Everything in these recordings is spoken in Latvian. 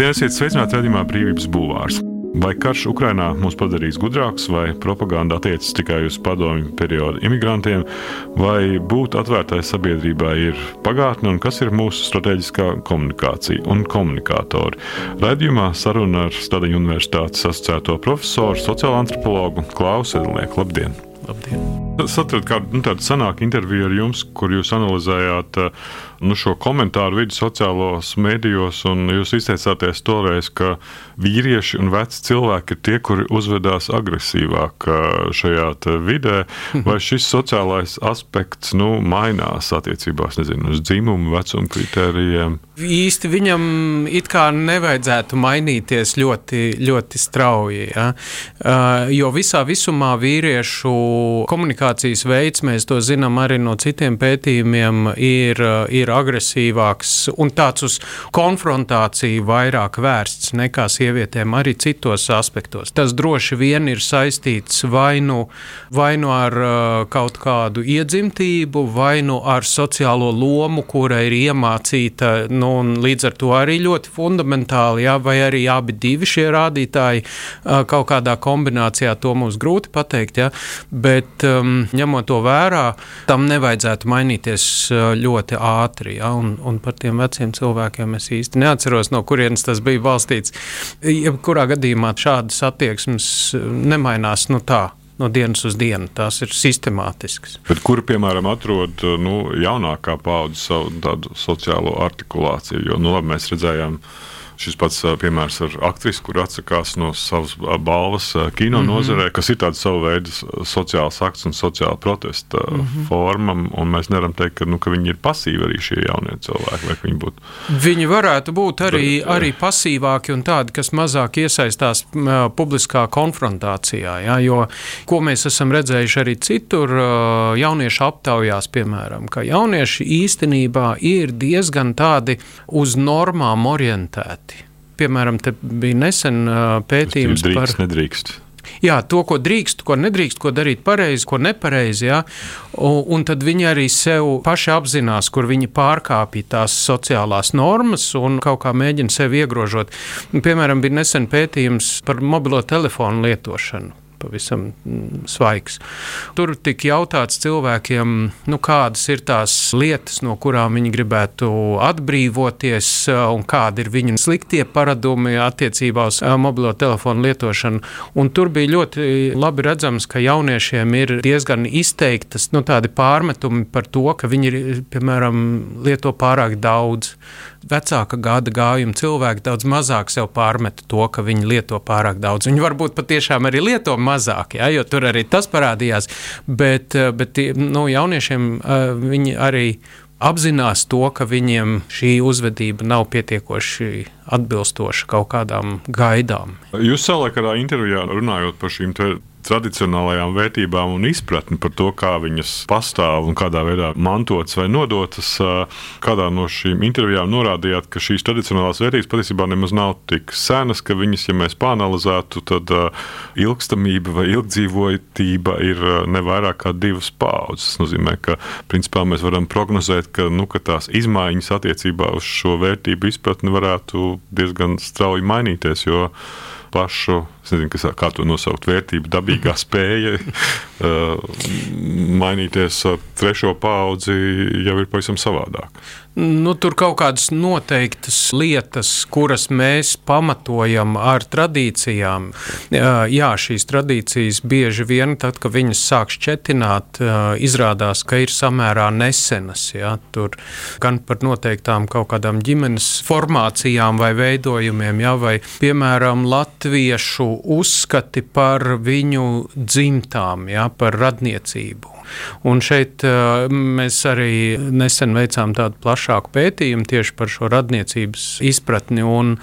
Labdien, esiet sveicināti redzamā brīvības bulvārs. Vai karš Ukrainā mūs padarīs gudrākus, vai propaganda attiecas tikai uz padomju periodu imigrantiem, vai būt atvērtai sabiedrībai ir pagātne un kas ir mūsu strateģiskā komunikācija un komunikātori? Radījumā saruna ar Stadiņu Universitātes asociēto profesoru, sociālo antropologu Klausu Edlnieku. Labdien! Labdien! Saprotu, kāda nu, tāda senāka intervija ar jums, kur jūs analizējāt nu, šo komentāru vidi sociālos mēdījos, un jūs izteicāties toreiz, ka vīrieši un veci cilvēki ir tie, kuri uzvedās agresīvāk šajā vidē, vai šis sociālais aspekts nu, mainās attiecībās nezinu, uz dzimumu, vecumu kritērijiem? Īsti viņam it kā nevajadzētu mainīties ļoti, ļoti strauji, ja? jo visā visumā vīriešu komunikācija komunikācijas veids, mēs to zinām arī no citiem pētījumiem, ir, ir agresīvāks un tāds uz konfrontāciju vairāk vērsts nekā sievietēm arī citos aspektos. Tas droši vien ir saistīts vai nu, vai nu ar kaut kādu iedzimtību, vai nu ar sociālo lomu, kura ir iemācīta, nu, un līdz ar to arī ļoti fundamentāli, jā, vai arī abi divi šie rādītāji kaut kādā kombinācijā, to mums grūti pateikt, jā, bet um, ņemot to vērā, tam nevajadzētu mainīties ļoti ātri. Ja? Un, un par tiem veciem cilvēkiem es īsti neatceros, no kurienes tas bija balstīts. Jebkurā gadījumā šādas attieksmes nemainās nu, tā no dienas uz dienu. Tās ir sistemātiskas. Bet kur, piemēram, atrod nu, jaunākā paudze savu sociālo artikulāciju? Jo nu, labi, mēs redzējām, ka Šis pats piemērs ar aktrisi, kur atsakās no savas balvas kino mm -hmm. nozarē, kas ir tāds savu veidu sociāls akts un sociāla protesta mm -hmm. forma. Mēs nevaram teikt, ka, nu, ka viņi ir pasīvi arī šie jaunie cilvēki. Viņi, būtu... viņi varētu būt arī, arī pasīvāki un tādi, kas mazāk iesaistās publiskā konfrontācijā. Ja, jo, ko mēs esam redzējuši arī citur, jauniešu aptaujās, piemēram, ka jaunieši īstenībā ir diezgan tādi uz normām orientēti piemēram, bija nesen pētījums drīkst, par. Nedrīkst. Jā, to, ko drīkst, ko nedrīkst, ko darīt pareizi, ko nepareizi. Jā. Un, un tad viņi arī sev paši apzinās, kur viņi pārkāpja tās sociālās normas un kaut kā mēģina sevi iegrožot. Piemēram, bija nesen pētījums par mobilo telefonu lietošanu pavisam mm, svaigs. Tur tika jautāts cilvēkiem, nu, kādas ir tās lietas, no kurām viņi gribētu atbrīvoties, un kādi ir viņu sliktie paradumi attiecībā uz mobilo telefonu lietošanu. Un tur bija ļoti labi redzams, ka jauniešiem ir diezgan izteiktas nu, pārmetumi par to, ka viņi, piemēram, lieto pārāk daudz vecāka gada gājuma cilvēki daudz mazāk sev pārmet to, ka viņi lieto pārāk daudz. Viņi varbūt patiešām arī lieto mazāk, ja, jo tur arī tas parādījās. Bet, eh, bet nu, jauniešiem eh, viņi arī apzinās to, ka viņiem šī uzvedība nav pietiekoši atbilstoša kaut kādām gaidām. Jūs savulaik kādā intervijā runājot par šīm tradicionālajām vērtībām un izpratni par to, kā viņas pastāv un kādā veidā mantotas vai nodotas. Kādā no šīm intervijām norādījāt, ka šīs tradicionālās vērtības patiesībā nemaz nav tik senas, ka viņas, ja mēs pāranalizētu, tad ilgstamība vai ilgdzīvotība ir ne vairāk kā divas paudzes. Tas nozīmē, ka principā mēs varam prognozēt, ka, nu, ka tās izmaiņas attiecībā uz šo vērtību izpratni varētu diezgan strauji mainīties. Jo pašu, nezinu, kas, kā to nosaukt, vērtību, dabīgā spēja uh, mainīties ar trešo paudzi jau ir pavisam savādāk. Nu, tur kaut kādas noteiktas lietas, kuras mēs pamatojam ar tradīcijām. Jā, šīs tradīcijas bieži vien, tad, kad viņas sāk šķetināt, izrādās, ka ir samērā nesenas. Jā. Tur gan par noteiktām kaut kādām ģimenes formācijām vai veidojumiem, jā, vai piemēram latviešu uzskati par viņu dzimtām, jā, par radniecību. Un šeit uh, mēs arī nesen veicām tādu plašāku pētījumu tieši par šo radniecības izpratni. Un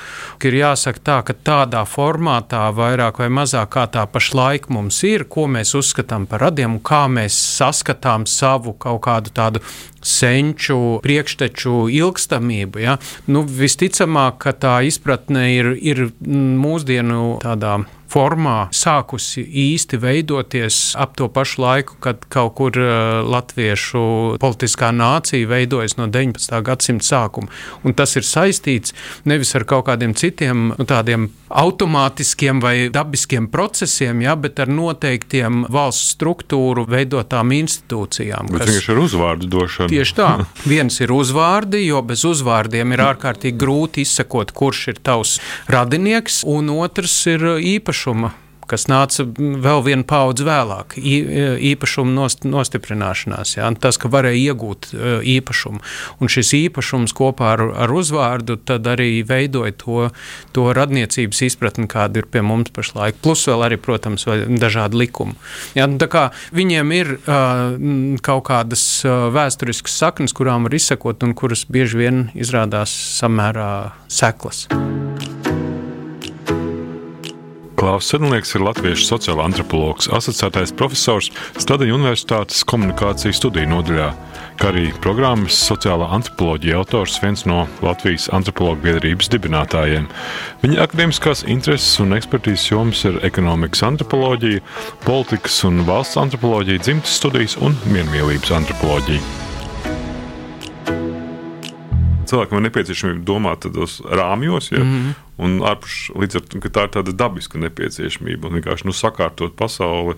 ir jāsaka tā, ka tādā formātā, vairāk vai mazāk kā tā pašlaik mums ir, ko mēs uzskatām par radiem un kā mēs saskatām savu kaut kādu tādu senču priekšteču ilgstamību. Ja? Nu, visticamāk, ka tā izpratne ir, ir mūsdienu tādā formā sākusi īsti veidoties ap to pašu laiku, kad kaut kur uh, latviešu politiskā nācija veidojas no 19. gadsimta sākuma. Un tas ir saistīts nevis ar kaut kādiem citiem nu, tādiem automātiskiem vai dabiskiem procesiem, ja, bet ar noteiktiem valsts struktūru veidotām institūcijām. Bet kas vienkārši ir uzvārdu došana. Tieši tā. Viens ir uzvārdi, jo bez uzvārdiem ir ārkārtīgi grūti izsekot, kurš ir tavs radinieks, un otrs ir īpašuma kas nāca vēl vienu paudzi vēlāk, īpašuma nost, nostiprināšanās. Ja? Tas, ka varēja iegūt e, īpašumu. Un šis īpašums kopā ar, ar uzvārdu arī veidoja to, to radniecības izpratni, kāda ir pie mums pašlaik. Plus vēl arī, protams, dažādi likumi. Ja? Nu, viņiem ir uh, kaut kādas vēsturiskas saknes, kurām var izsekot un kuras bieži vien izrādās samērā seklas. Klaus Sedlnieks ir latviešu sociāla antropologs, asociētais profesors Stadiņu Universitātes komunikācijas studiju nodaļā, kā arī programmas sociālā antropoloģija autors, viens no Latvijas antropologu biedrības dibinātājiem. Viņa akadēmiskās intereses un ekspertīzes jomas ir ekonomikas antropoloģija, politikas un valsts antropoloģija, dzimtas studijas un miermīlības antropoloģija cilvēkam ir nepieciešamība domāt tādos rāmjos, ja, mm -hmm. un ārpus līdz ar to tā ir tāda dabiska nepieciešamība un vienkārši nu, sakārtot pasauli.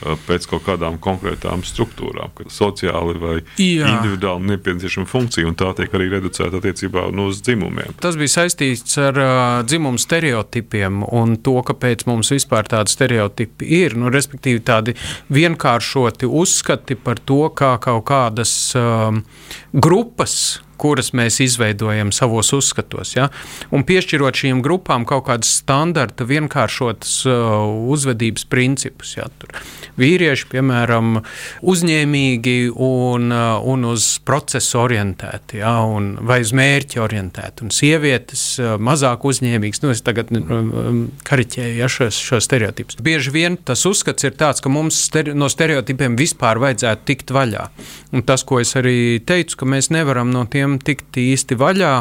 Pēc kaut kādām konkrētām struktūrām, kas sociāli vai Jā. individuāli nepieciešama funkcija, un tā tiek arī reducēta attiecībā nu, uz dzimumiem. Tas bija saistīts ar uh, dzimumu stereotipiem un to, kāpēc mums vispār tādi stereotipi ir. Nu, respektīvi, tādi vienkāršoti uzskati par to, kā kaut kādas uh, grupas kuras mēs izveidojam savos uzskatos. Ja? Un piešķirot šīm grupām kaut kādus standarta, vienkāršotus uh, uzvedības principus. Ja? Tur vīrieši, piemēram, uzņēmīgi un, uh, un uz procesu orientēti, ja? un, vai uz mērķi orientēti, un sievietes uh, mazāk uzņēmīgas. Nu, es tagad um, kariķēju ja, šos, šos stereotipus. Bieži vien tas uzskats ir tāds, ka mums stere no stereotipiem vispār vajadzētu tikt vaļā. Un tas, ko es arī teicu, ka mēs nevaram no tiem tikt īsti vaļā,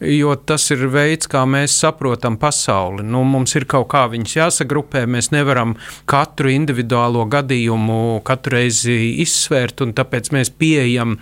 jo tas ir veids, kā mēs saprotam pasauli. Nu, mums ir kaut kā viņas jāsagrupē, mēs nevaram katru individuālo gadījumu katru reizi izsvērt, un tāpēc mēs pieejam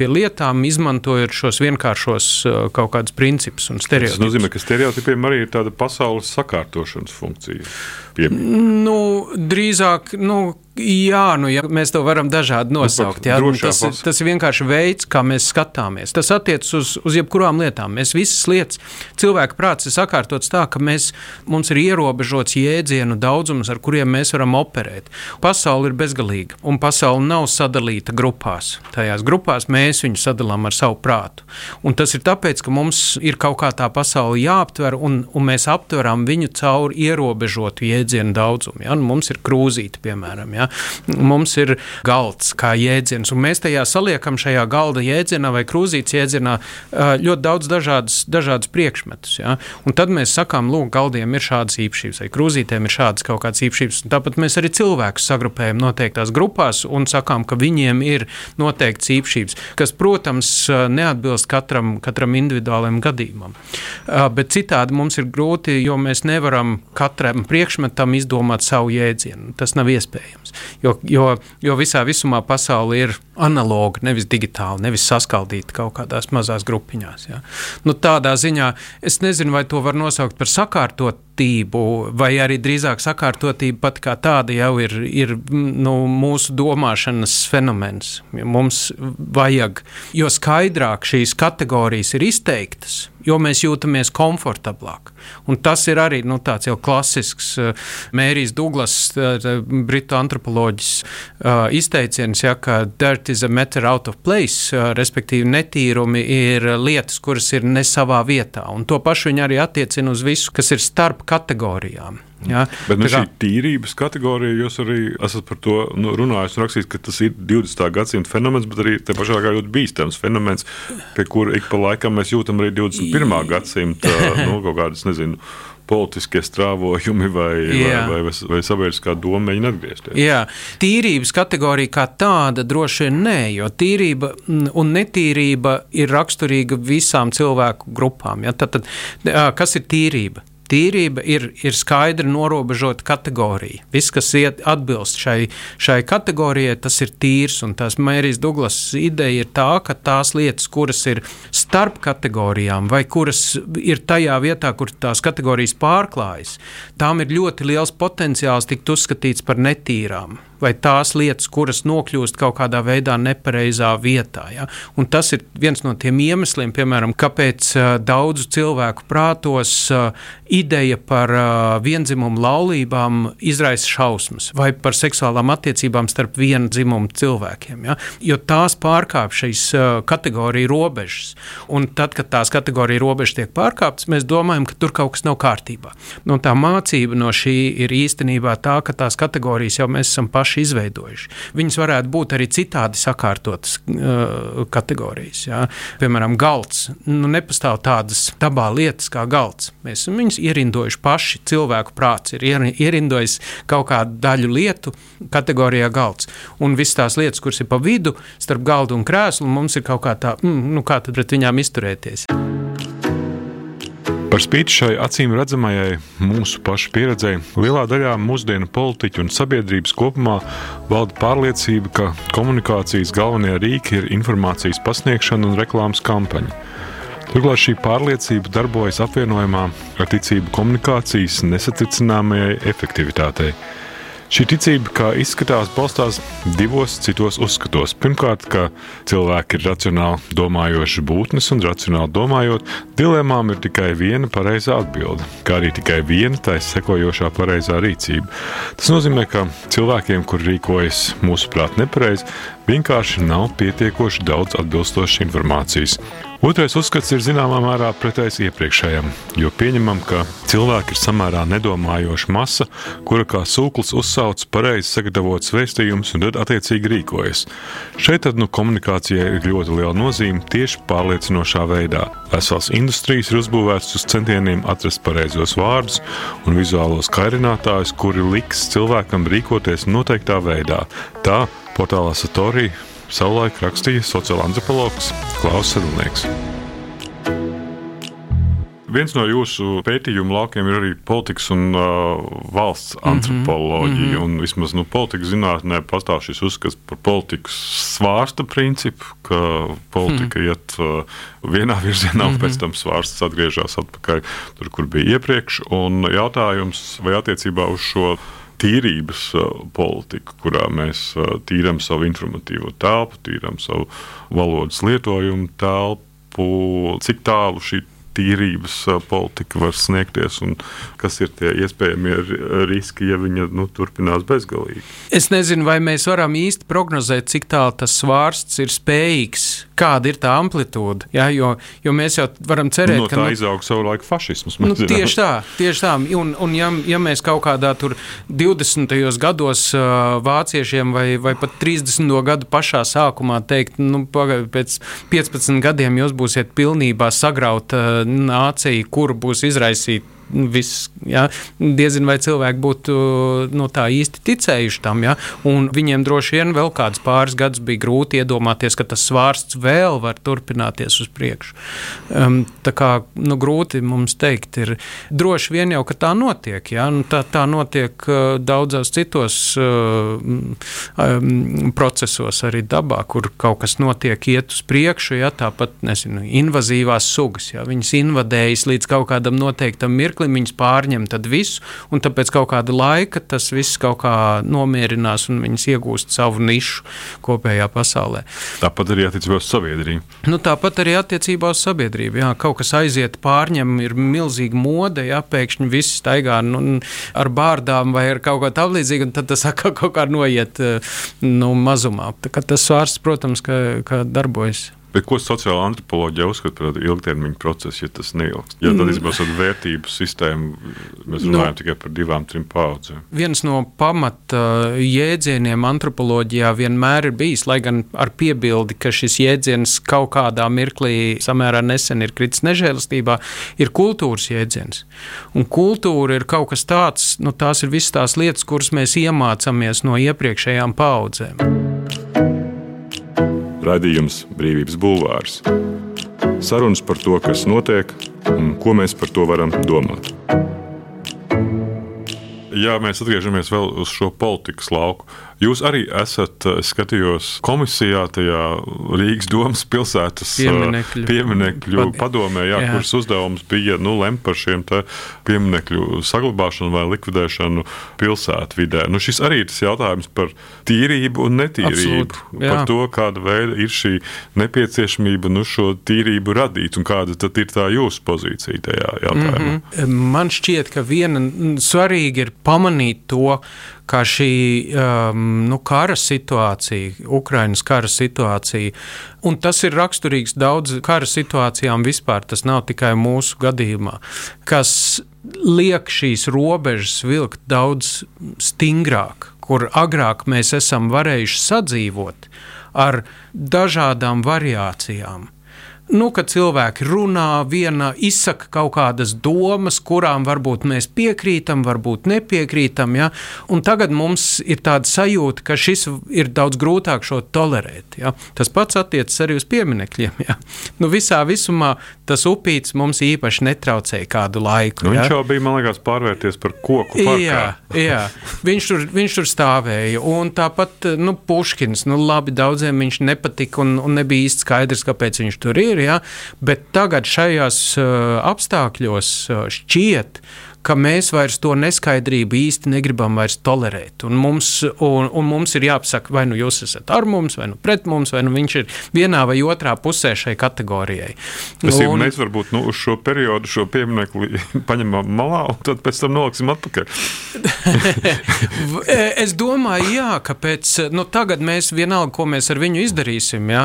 pie lietām, izmantojot šos vienkāršos uh, kaut kādus principus un stereotipus. Tas nozīmē, ka stereotipiem arī ir tāda pasaules sakārtošanas funkcija. Pie... Nu, drīzāk, nu, Jā, nu, ja mēs to varam dažādi nu, nosaukt. Jā, nu, tas, tas ir vienkārši veids, kā mēs skatāmies. Tas attiecas uz, uz jebkurām lietām. Mēs visas lietas, cilvēka prāts ir sakārtots tā, ka mēs, mums ir ierobežots jēdzienu daudzums, ar kuriem mēs varam operēt. Pasaule ir bezgalīga, un pasaule nav sadalīta grupās. Tajās grupās mēs viņu sadalām ar savu prātu. Un tas ir tāpēc, ka mums ir kaut kā tā pasaule jāaptver, un, un mēs aptveram viņu caur ierobežotu jēdzienu daudzumu. Ja? Nu, mums ir krūzīte, piemēram. Ja? Mums ir galds kā jēdziens, un mēs tajā saliekam šajā galda jēdzienā vai krūzītes jēdzienā ļoti daudz dažādas, dažādas priekšmetus. Ja? Un tad mēs sakām, lūk, galdiem ir šādas īpašības, vai krūzītēm ir šādas kaut kādas īpašības. Tāpat mēs arī cilvēkus sagrupējam noteiktās grupās un sakām, ka viņiem ir noteikts īpašības, kas, protams, neatbilst katram, katram individuālajam gadījumam. Bet citādi mums ir grūti, jo mēs nevaram katram priekšmetam izdomāt savu jēdzienu. Tas nav iespējams. Jo, jo, jo visā visumā pasaule ir analoga, nevis digitāla, nevis saskaldīta kaut kādās mazās grupiņās. Ja. Nu, tādā ziņā es nezinu, vai to var nosaukt par sakārtotību, vai arī drīzāk sakārtotība pat kā tāda jau ir, ir nu, mūsu domāšanas fenomens. Mums vajag, jo skaidrāk šīs kategorijas ir izteiktas, jo mēs jūtamies komfortablāk. Un tas ir arī nu, tāds jau klasisks uh, Mērijs Douglas, uh, britu antropoloģis, izteiciens, ja, ka dirt is a matter out of place, respektīvi netīrumi ir lietas, kuras ir ne savā vietā. Un to pašu viņi arī attiecina uz visu, kas ir starp kategorijām. Ja? Bet nu, šī tīrības kategorija, jūs arī esat par to nu, runājis un rakstījis, ka tas ir 20. gadsimta fenomens, bet arī te pašā laikā ļoti bīstams fenomens, pie kura ik pa laikam mēs jūtam arī 21. gadsimta nu, kaut kādas, nezinu, politiskie strāvojumi vai, Jā. vai, vai, vai sabiedriskā doma mēģina atgriezties. Jā, tīrības kategorija kā tāda droši vien nē, jo tīrība un netīrība ir raksturīga visām cilvēku grupām. Ja? Tad, tad, kas ir tīrība? Tīrība ir, ir skaidri norobežota kategorija. Viss, kas iet, atbilst šai, šai kategorijai, tas ir tīrs. Un tās Mērijas Duglas ideja ir tā, ka tās lietas, kuras ir starp kategorijām vai kuras ir tajā vietā, kur tās kategorijas pārklājas, tām ir ļoti liels potenciāls tikt uzskatīts par netīrām vai tās lietas, kuras nokļūst kaut kādā veidā nepareizā vietā. Ja? Un tas ir viens no tiem iemesliem, piemēram, kāpēc daudzu cilvēku prātos ideja par vienzimumu laulībām izraisa šausmas vai par seksuālām attiecībām starp vienu dzimumu cilvēkiem. Ja? Jo tās pārkāpj šīs kategoriju robežas. Un tad, kad tās kategoriju robežas tiek pārkāptas, mēs domājam, ka tur kaut kas nav kārtībā. Nu, tā mācība no šī ir īstenībā tā, ka tās kategorijas jau mēs esam paši paši izveidojuši. Viņas varētu būt arī citādi sakārtotas uh, kategorijas. Jā. Piemēram, galds. Nu, nepastāv tādas dabā lietas kā galds. Mēs esam viņus ierindojuši paši. Cilvēku prāts ir ierindojis kaut kādu daļu lietu kategorijā galds. Un visas tās lietas, kuras ir pa vidu starp galdu un krēslu, mums ir kaut kā tā, mm, nu, kā pret viņām izturēties. Par spīti šai acīm redzamajai mūsu pašu pieredzei, lielā daļā mūsdienu politiķu un sabiedrības kopumā valda pārliecība, ka komunikācijas galvenie rīki ir informācijas pasniegšana un reklāmas kampaņa. Turklāt šī pārliecība darbojas apvienojumā ar ticību komunikācijas nesatricināmajai efektivitātei. Šī ticība, kā izskatās, balstās divos citos uzskatos. Pirmkārt, ka cilvēki ir racionāli domājoši būtnes, un racionāli domājot, dilemām ir tikai viena pareizā atbilde, kā arī tikai viena taisa sekojošā pareizā rīcība. Tas nozīmē, ka cilvēkiem, kur rīkojas mūsuprāt nepareizi, vienkārši nav pietiekoši daudz atbilstošas informācijas. Otrais uzskats ir zināmā mērā pretējs iepriekšējam, jo pieņemam, ka cilvēki ir samērā nedomājoša masa, kura kā sūklis uzsauc pareizi sagatavots vēstījums un tad attiecīgi rīkojas. Šeit tad nu komunikācijai ir ļoti liela nozīme tieši pārliecinošā veidā. Vesels industrijas ir uzbūvēts uz centieniem atrast pareizos vārdus un vizuālos kairinātājus, kuri liks cilvēkam rīkoties noteiktā veidā. Tā portālā Satorija savulaik rakstīja sociālā antropologs Klaus Sedlnieks. Viens no jūsu pētījuma laukiem ir arī politikas un uh, valsts mhm. antropoloģija. Mm -hmm. Vismaz nu, politikas zinātnē pastāv šis uzskats par politikas svārsta principu, ka politika mm -hmm. iet uh, vienā virzienā, un mm -hmm. pēc tam svārsts atgriežas atpakaļ tur, kur bija iepriekš. Un jautājums, vai attiecībā uz šo tīrības politika, kurā mēs tīram savu informatīvo telpu, tīram savu valodas lietojumu telpu, cik tālu šī tīrības politika var sniegties un kas ir tie iespējamie riski, ja viņa nu, turpinās bezgalīgi. Es nezinu, vai mēs varam īsti prognozēt, cik tālu tas svārsts ir spējīgs, kāda ir tā amplitūda. Ja, jo, jo mēs jau varam cerēt, no, ka tā nu, izauga savu laiku fašisms. Nu, tieši tā, tieši tā. Un, un ja, ja mēs kaut kādā 20. gados vāciešiem vai, vai pat 30. gadu pašā sākumā teikt, nu, pēc 15 gadiem jūs būsiet pilnībā sagrauta nācija, kur būs izraisīta viss, ja, diezin vai cilvēki būtu no tā īsti ticējuši tam. Ja, viņiem droši vien vēl kāds pāris gadus bija grūti iedomāties, ka tas svārsts vēl var turpināties uz priekšu. Um, tā kā nu, grūti mums teikt, ir droši vien jau, ka tā notiek. Ja, nu, tā, tā notiek uh, daudzos citos uh, um, procesos, arī dabā, kur kaut kas notiek, iet uz priekšu. Ja, tāpat nezinu, invazīvās sugas, ja, viņas invadējas līdz kaut kādam noteiktam mirklim viņas pārņem visu, un tāpēc kaut kāda laika tas viss kaut kā nomierinās un viņas iegūst savu nišu kopējā pasaulē. Tāpat arī attiecībā uz sabiedrību. Nu, tāpat arī attiecībā uz sabiedrību. Jā, kaut kas aiziet, pārņem, ir milzīga mode, ja pēkšņi viss staigā nu, ar bārdām vai ar kaut ko tamlīdzīgu, un tad tas atkal kaut kā noiet nu, mazumā. Tas vārds, protams, ka, ka darbojas. Bet ko sociāla antropoloģija uzskata par ilgtermiņa procesu, ja tas neilgst? Ja tad mm. vērtību sistēmu mēs runājam no, tikai par divām, trim paudzēm. Viens no pamata jēdzieniem antropoloģijā vienmēr ir bijis, lai gan ar piebildi, ka šis jēdziens kaut kādā mirklī samērā nesen ir kritis nežēlastībā, ir kultūras jēdziens. Un kultūra ir kaut kas tāds, nu, tās ir visas tās lietas, kuras mēs iemācāmies no iepriekšējām paudzēm. Radījums Brīvības Bulvārs. Sarunas par to, kas notiek un ko mēs par to varam domāt. Ja mēs atgriežamies vēl uz šo politikas lauku, Jūs arī esat, es skatījos, komisijā tajā Rīgas domas pilsētas pieminekļu, pieminekļu padomē, jā, jā. kuras uzdevums bija nu, lemt par šiem pieminekļu saglabāšanu vai likvidēšanu pilsētvidē. Nu, šis arī ir tas jautājums par tīrību un netīrību. Absolut, par to, kāda veida ir šī nepieciešamība nu, šo tīrību radīt un kāda tad ir tā jūsu pozīcija tajā jautājumā. Mm -hmm. Man šķiet, ka viena svarīga ir pamanīt to, kā šī um, nu, kara situācija, Ukraiņas kara situācija, un tas ir raksturīgs daudz kara situācijām vispār, tas nav tikai mūsu gadījumā, kas liek šīs robežas vilkt daudz stingrāk, kur agrāk mēs esam varējuši sadzīvot ar dažādām variācijām nu, kad cilvēki runā, viena izsaka kaut kādas domas, kurām varbūt mēs piekrītam, varbūt nepiekrītam. Ja? Un tagad mums ir tāda sajūta, ka šis ir daudz grūtāk šo tolerēt. Ja? Tas pats attiecas arī uz pieminekļiem. Ja? Nu, visā visumā tas upīts mums īpaši netraucēja kādu laiku. Nu, ja? Viņš jau bija, man liekas, pārvērties par koku. Parkā. Jā, jā. Viņš, tur, viņš tur stāvēja. Un tāpat nu, Puškins, nu, labi, daudziem viņš nepatika un, un nebija īsti skaidrs, kāpēc viņš tur ir ir. Ja? Bet tagad šajos uh, apstākļos uh, šķiet, ka mēs vairs to neskaidrību īsti negribam vairs tolerēt. Un mums, un, un mums ir jāpasaka, vai nu jūs esat ar mums, vai nu pret mums, vai nu viņš ir vienā vai otrā pusē šai kategorijai. Tas ir mēs varbūt nu, uz šo periodu šo pieminiektu paņemam malā un tad pēc tam noliksim atpakaļ. es domāju, jā, ka pēc, nu, tagad mēs vienalga, ko mēs ar viņu izdarīsim, jā,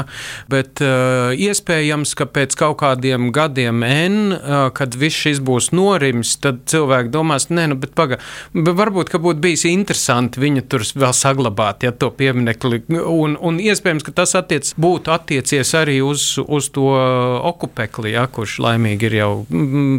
bet uh, iespējams, ka pēc kaut kādiem gadiem N, uh, kad viss šis būs norims, tad cilvēki cilvēki domās, nē, nu, bet pagaidi, varbūt, ka būtu bijis interesanti viņu tur vēl saglabāt, ja to pieminekli. Un, un iespējams, ka tas attiec, būtu attiecies arī uz, uz to okupekli, ja, kurš laimīgi ir jau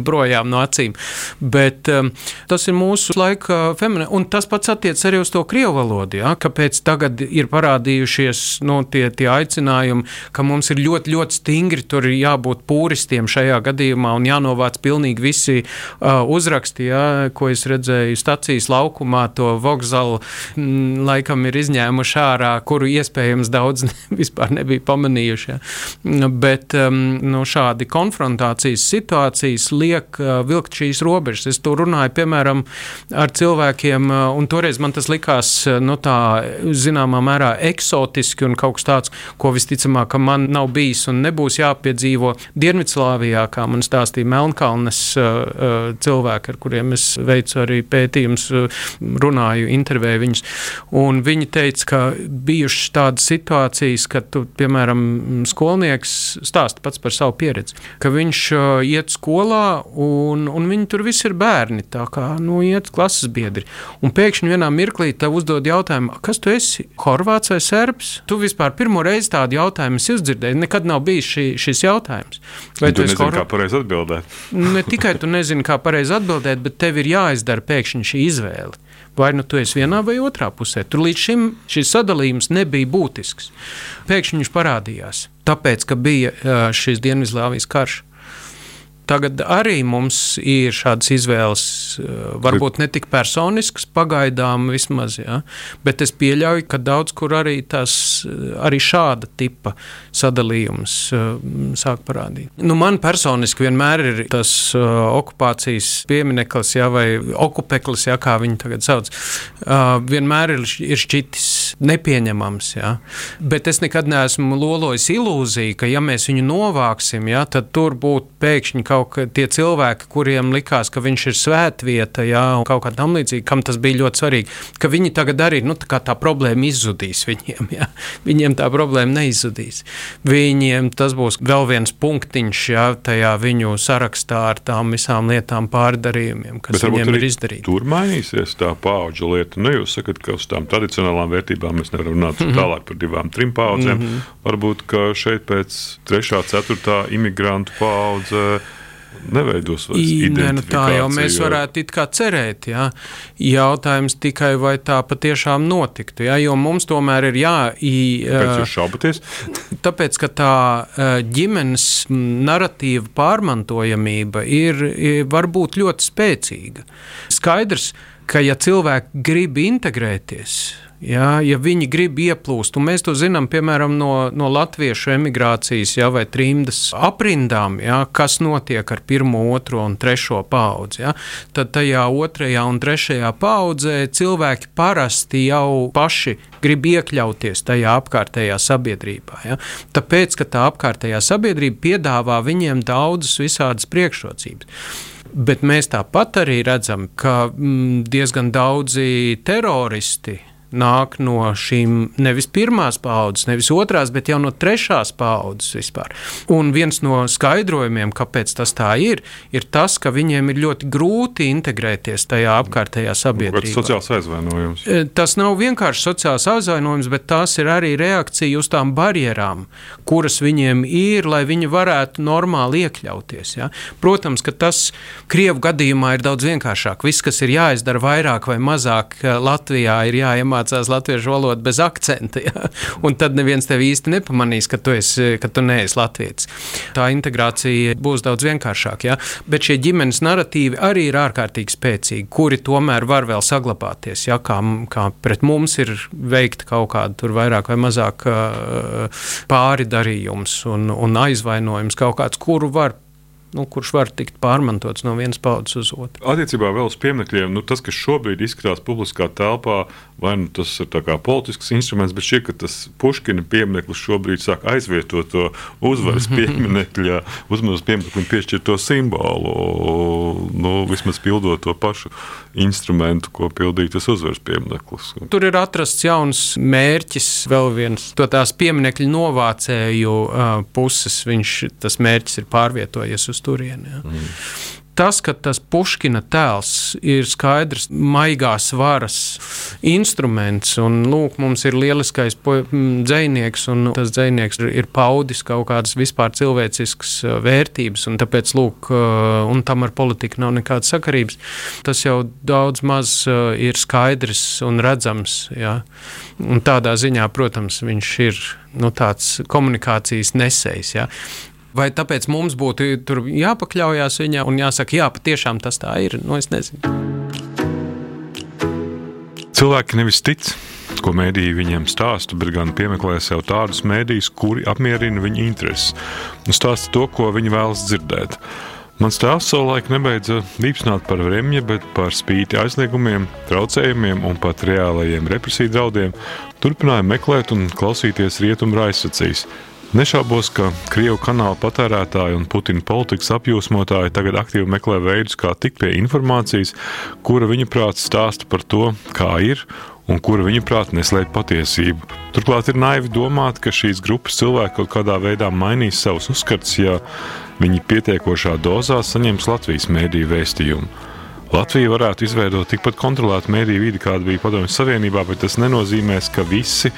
projām no acīm. Bet um, tas ir mūsu laika fenomens, un tas pats attiec arī uz to krievu valodu, ja, kāpēc tagad ir parādījušies no, nu, tie, tie aicinājumi, ka mums ir ļoti, ļoti stingri tur jābūt pūristiem šajā gadījumā un jānovāc pilnīgi visi uh, uzraksti raksti, ja, ko es redzēju stacijas laukumā, to vokzālu m, mm, laikam ir izņēmuši ārā, kuru iespējams daudz vispār nebija pamanījuši. Ja. Bet um, no nu, šādi konfrontācijas situācijas liek uh, vilkt šīs robežas. Es to runāju, piemēram, ar cilvēkiem, uh, un toreiz man tas likās, uh, nu, tā, zināmā mērā, eksotiski un kaut kas tāds, ko visticamāk man nav bijis un nebūs jāpiedzīvo Dienvidslāvijā, kā man stāstīja Melnkalnes uh, uh cilvēki, ar kuriem es veicu arī pētījumus, runāju, intervēju viņus. Viņi teica, ka bijušas tādas situācijas, kad, tu, piemēram, skolnieks stāsta pats par savu pieredzi, ka viņš iet skolā un, un viņi tur visi ir bērni, tā kā nu, iet klases biedri. Un pēkšņi vienā mirklī tev uzdod jautājumu, kas tu esi? Horvāts vai serbs? Tu vispār pirmo reizi tādu jautājumu izdzirdēji. Nekad nav bijis šī, šis jautājums. Vai tu, tu nezini, horv... kā pareizi atbildēt? Ne tikai tu nezini, kā pareizi atbildēt, atbildēt, bet tev ir jāizdara pēkšņi šī izvēle. Vai nu tu esi vienā vai otrā pusē. Tur līdz šim šis sadalījums nebija būtisks. Pēkšņi viņš parādījās, tāpēc, ka bija šis Dienvidslāvijas karš. Tagad arī mums ir šādas izvēles, eh, varbūt ne tik personiskas, pagaidām vismaz, ja, bet es pieļauju, ka daudz kur arī, tas, eh, arī šāda tipa sadalījums eh, sāk parādīt. Nu, man personiski vienmēr ir tas okupācijas piemineklis, ja, vai okupeklis, ja, kā viņi tagad sauc, vienmēr ir, ir šķitis nepieņemams. Ja. Bet es nekad neesmu lolojis ilūziju, ka ja mēs viņu novāksim, ja, tad tur būtu pēkšņi kaut kaut kā tie cilvēki, kuriem likās, ka viņš ir svētvieta, jā, un kaut kā tam līdzīga, kam tas bija ļoti svarīgi, ka viņi tagad arī nu, tā, tā problēma izzudīs viņiem. Jā. Viņiem tā problēma neizzudīs. Viņiem tas būs vēl viens punktiņš jā, tajā viņu sarakstā ar tām visām lietām, pārdarījumiem, kas Bet viņiem ir izdarīti. Tur mainīsies tā paudžu lieta. Nu, jūs sakat, ka uz tām tradicionālām vērtībām mēs nevaram runāt mm -hmm. tālāk par divām, trim paudzēm. Mm -hmm. Varbūt šeit pēc trešā, ceturtā imigrantu paudze neveidos vairs Nē, nu tā jau mēs varētu it kā cerēt. Jā. Jautājums tikai, vai tā patiešām notiktu. Jā, jo mums tomēr ir jā, i, Pēc jūs šaubaties? tāpēc, ka tā ģimenes narratīva pārmantojamība ir, ir var būt ļoti spēcīga. Skaidrs, ka ja cilvēki grib integrēties, Jā, ja viņi grib ieplūst, un mēs to zinām piemēram no, no latviešu emigrācijas jā, vai trimdas aprindām, jā, kas notiek ar pirmo, otro un trešo paudzi. Jā, tad tajā otrajā un trešajā paudzē cilvēki parasti jau paši grib iekļauties tajā apkārtējā sabiedrībā. Ja? Tāpēc, ka tā apkārtējā sabiedrība piedāvā viņiem daudzas visādas priekšrocības. Bet mēs tāpat arī redzam, ka mm, diezgan daudzi teroristi nāk no šīm nevis pirmās paudzes, nevis otrās, bet jau no trešās paudzes vispār. Un viens no skaidrojumiem, kāpēc tas tā ir, ir tas, ka viņiem ir ļoti grūti integrēties tajā apkārtējā Kāds sabiedrībā. sociāls aizvainojums? E, Tas nav vienkārši sociāls aizvainojums, bet tās ir arī reakcija uz tām barjerām, kuras viņiem ir, lai viņi varētu normāli iekļauties. Ja? Protams, ka tas Krievu gadījumā ir daudz vienkāršāk. Viss, kas ir jāizdara vairāk vai mazāk e, Latvijā, ir jāiemācās latviešu valodu bez akcenta. Ja? Un tad neviens tevi īsti nepamanīs, ka tu, esi, ka tu neesi latviečs. Tā integrācija būs daudz vienkāršāka. Ja? Bet šie ģimenes narratīvi arī ir ārkārtīgi spēcīgi, kuri tomēr var vēl saglabāties. Ja? Kā, kā pret mums ir veikta kaut kāda vairāk vai mazāk pāri darījums un, un aizvainojums kaut kāds, kuru var. Nu, kurš var tikt pārmantots no vienas paudzes uz otru? Attiecībā vēl uz pieminekļiem, nu, tas, kas šobrīd izskatās publiskā telpā, vai nu tas ir politisks instruments, bet šķiet, ka tas Puškina piemineklis šobrīd sāk aizvietot to uzvaras pieminekļa, uzvaras piemineklim piešķirto simbolu, nu, vismaz pildot to pašu instrumentu, ko pildīja tas uzvaras piemineklis. Tur ir atrasts jauns mērķis, vēl viens no tās pieminiektu novācēju uh, puses. Viņš, tas mērķis ir pārvietojies uz turieni. Ja. Mm. Tas, ka tas Puškina tēls ir skaidrs, maigās varas instruments, un lūk, mums ir lieliskais dzejnieks, un tas dzejnieks ir, ir paudis kaut kādas vispār cilvēciskas uh, vērtības, un tāpēc, lūk, uh, un tam ar politiku nav nekādas sakarības. Tas jau daudz maz uh, ir skaidrs un redzams. Jā. Un tādā ziņā, protams, viņš ir nu, tāds komunikācijas nesējs. Jā. Vai tāpēc mums būtu jāpakļaujas viņā un jāsaka, jā, patiešām tas tā ir? Nu, es nezinu. Cilvēki nevis tic, ko mēdīji viņiem stāsta, bet gan piemeklē sev tādus mēdījus, kuri apmierina viņu intereses un stāsta to, ko viņi vēlas dzirdēt. Mans tēvs savulaik nebeidza dīpsnāt par vremja, bet par spīti aizliegumiem, traucējumiem un pat reālajiem represiju draudiem turpināja meklēt un klausīties rietumu raizsacīs. Nešaubos, ka Krievu kanāla patērētāji un Putina politikas apjūsmotāji tagad aktīvi meklē veidus, kā tikt pie informācijas, kura viņuprāt stāsta par to, kā ir un kura viņuprāt neslēpj patiesību. Turklāt ir naivi domāt, ka šīs grupas cilvēki kaut kādā veidā mainīs savus uzskatus, ja viņi pietiekošā dozā saņems Latvijas mēdīju vēstījumu. Latvija varētu izveidot tikpat kontrolētu mēdīju vidi, kāda bija Padomju Savienībā, bet tas nenozīmēs, ka visi,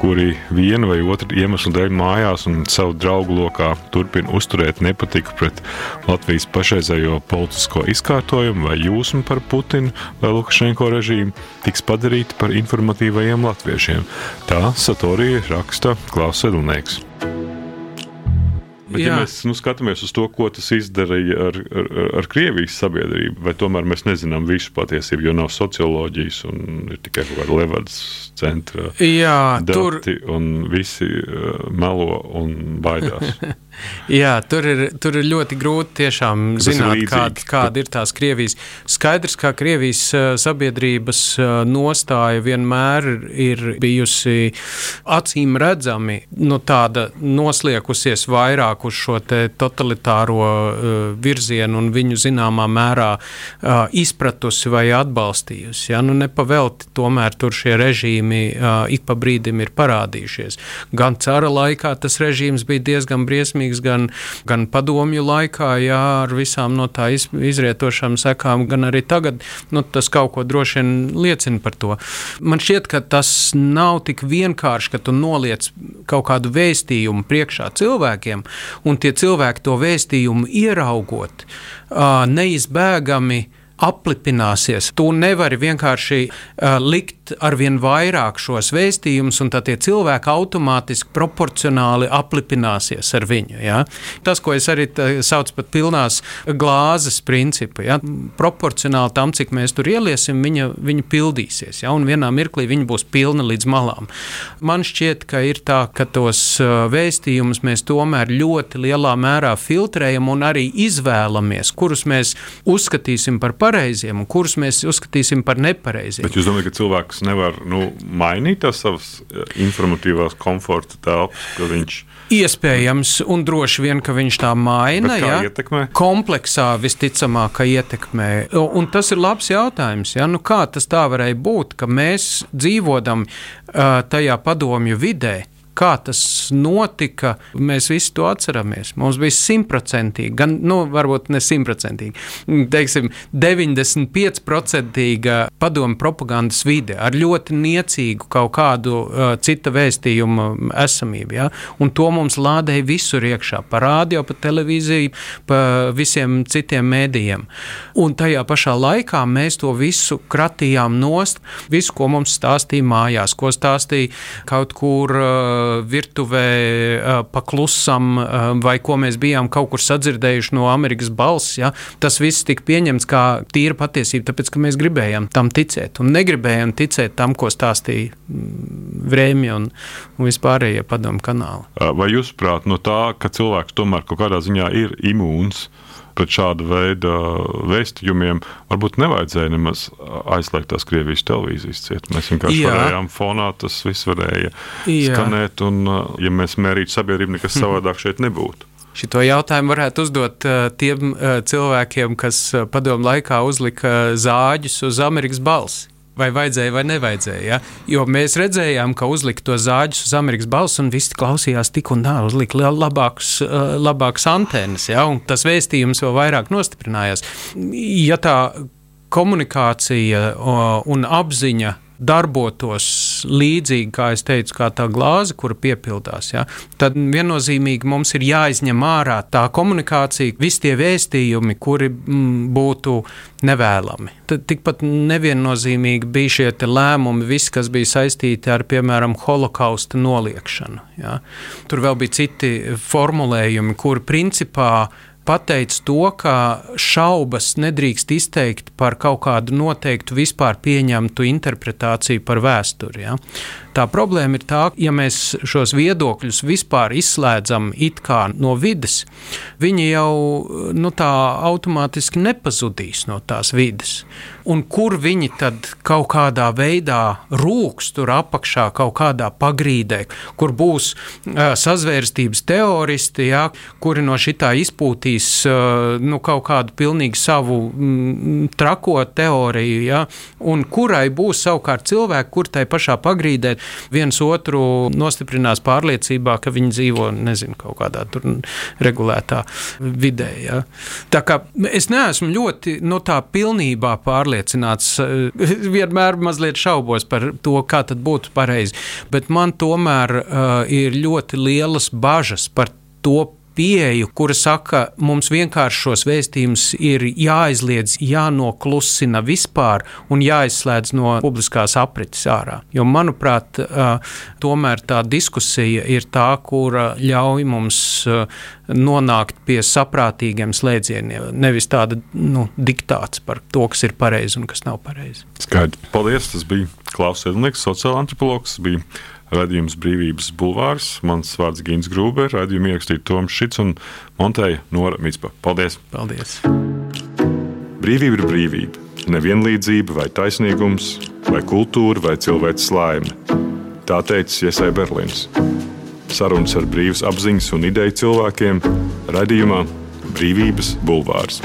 kuri viena vai otra iemesla dēļ mājās un savu draugu lokā turpina uzturēt nepatiku pret Latvijas pašreizējo politisko izkārtojumu vai jūsmu par Putinu vai Lukašenko režīmu, tiks padarīti par informatīvajiem latviešiem. Tā Satorija raksta Klaus Sedlnieks. Bet, ja mēs nu, skatāmies uz to, ko tas izdarīja ar, ar, ar Krievijas sabiedrību, vai tomēr mēs nezinām visu patiesību, jo nav socioloģijas un ir tikai kaut kāda Levadas centra Jā, tur, un visi uh, melo un baidās. jā, tur, ir, tur ir ļoti grūti tiešām Tas zināt, kāda, kāda ir tās Krievijas. Skaidrs, ka Krievijas sabiedrības nostāja vienmēr ir bijusi acīm redzami nu, tāda nosliekusies vairāk uz šo totalitāro virzienu un viņu zināmā mērā izpratusi vai atbalstījusi. Ja? Nu, nepavelti tomēr tur šie režīmi ik pa brīdim ir parādījušies. Gan cara laikā tas režīms bija diezgan briesmīgs briesmīgs gan, gan padomju laikā, jā, ar visām no tā iz, izrietošām sekām, gan arī tagad. Nu, tas kaut ko droši vien liecina par to. Man šķiet, ka tas nav tik vienkārši, ka tu noliec kaut kādu vēstījumu priekšā cilvēkiem, un tie cilvēki to vēstījumu ieraugot, neizbēgami aplipināsies. Tu nevari vienkārši uh, likt ar vien vairāk šos vēstījumus, un tad tie cilvēki automātiski proporcionāli aplipināsies ar viņu. Ja? Tas, ko es arī saucu par pilnās glāzes principu, ja? proporcionāli tam, cik mēs tur ieliesim, viņa, viņa pildīsies. Ja? Un vienā mirklī viņa būs pilna līdz malām. Man šķiet, ka ir tā, ka tos vēstījumus mēs tomēr ļoti lielā mērā filtrējam un arī izvēlamies, kurus mēs uzskatīsim par pareiziem un kurus mēs uzskatīsim par nepareiziem. Bet jūs domājat, ka cilvēks nevar nu, mainīt tās savas eh, informatīvās komforta telpas, ka viņš Iespējams, un droši vien, ka viņš tā maina. Ja? Ietekmē? Kompleksā visticamāk, ka ietekmē. Un tas ir labs jautājums. Ja? Nu, kā tas tā varēja būt, ka mēs dzīvojam uh, tajā padomju vidē? Kā tas notika, mēs visi to atceramies. Mums bija simtprocentīgi, gan, nu, varbūt ne simtprocentīgi, teiksim, 95% padomu propagandas vide ar ļoti niecīgu kaut kādu uh, cita vēstījuma esamību. Ja? Un to mums lādēja visur iekšā, pa radio, pa televīziju, pa visiem citiem mēdījiem. Un tajā pašā laikā mēs to visu kratījām nost, visu, ko mums stāstīja mājās, ko stāstīja kaut kur. Uh, virtuvē paklusam, vai ko mēs bijām kaut kur sadzirdējuši no Amerikas balss. Ja? Tas viss tika pieņemts kā tīra patiesība, tāpēc ka mēs gribējām tam ticēt un negribējām ticēt tam, ko stāstīja Vrēmja un, un vispārējie padomu kanāli. Vai jūs prāt no tā, ka cilvēks tomēr kaut kādā ziņā ir imūns? Pret šādu veidu vēstījumiem, varbūt nevajadzēja nemaz aizslēgt tās Krievijas televīzijas cietu. Mēs vienkārši Jā. varējām fonā, tas viss varēja Jā. skanēt, un, ja mēs mērītu sabiedrību, nekas savādāk šeit nebūtu. Šo jautājumu varētu uzdot uh, tiem uh, cilvēkiem, kas uh, padomu laikā uzlika zāģus uz Amerikas balsi vai vajadzēja vai nevajadzēja. Ja? Jo mēs redzējām, ka uzlika to zāģus uz Amerikas balss, un visi klausījās tik un tā, uzlika labākus, labākus antenas, ja? un tas vēstījums vēl vairāk nostiprinājās. Ja tā komunikācija un apziņa darbotos līdzīgi, kā es teicu, kā tā glāze, kura piepildās, ja, tad viennozīmīgi mums ir jāizņem ārā tā komunikācija, visi tie vēstījumi, kuri m, būtu nevēlami. Tad tikpat neviennozīmīgi bija šie lēmumi, visi, kas bija saistīti ar, piemēram, holokausta noliekšanu. Ja. Tur vēl bija citi formulējumi, kuri principā pateica to, ka šaubas nedrīkst izteikt par kaut kādu noteiktu vispār pieņemtu interpretāciju par vēsturi. Ja? Tā problēma ir tā, ja mēs šos viedokļus vispār izslēdzam no vidas, viņi jau nu, tā automātiski nepazudīs no tās vidas. Un kur viņi tad kaut kādā veidā rūks tur apakšā, kaut kādā pagrīdē, kur būs uh, sazvērstības teoristi, ja, kuri no šitā izpūtīs uh, nu, kaut kādu pilnīgi savu mm, trako teoriju, ja, un kurai būs savukārt cilvēki, kur tai pašā pagrīdē viens otru nostiprinās pārliecībā, ka viņi dzīvo nezinu, kaut kādā regulētā vidē. Ja. Tā kā es neesmu ļoti no tā pilnībā pārliecināts. Vienmēr mazliet šaubos par to, kā tas būtu pareizi. Bet man tomēr uh, ir ļoti lielas bažas par to pieeju, kura saka, mums vienkārši šos vēstījumus ir jāizliedz, jānoklusina vispār un jāizslēdz no publiskās aprites ārā. Jo, manuprāt, tomēr tā diskusija ir tā, kura ļauj mums nonākt pie saprātīgiem slēdzieniem, nevis tāda nu, diktāts par to, kas ir pareizi un kas nav pareizi. Skaidrs. Paldies! Tas bija Klaus Edlnieks, sociāla antropologs. Bija Radījums Brīvības bulvārs. Mans vārds Gins Grūber, radījumu ierakstīja Toms Šits un montēja Nora Mitspa. Paldies! Paldies! Brīvība ir brīvība. Nevienlīdzība vai taisnīgums, vai kultūra vai cilvēks laime. Tā teica Iesai Berlīns. Sarunas ar brīvas apziņas un ideju cilvēkiem radījumā Brīvības bulvārs.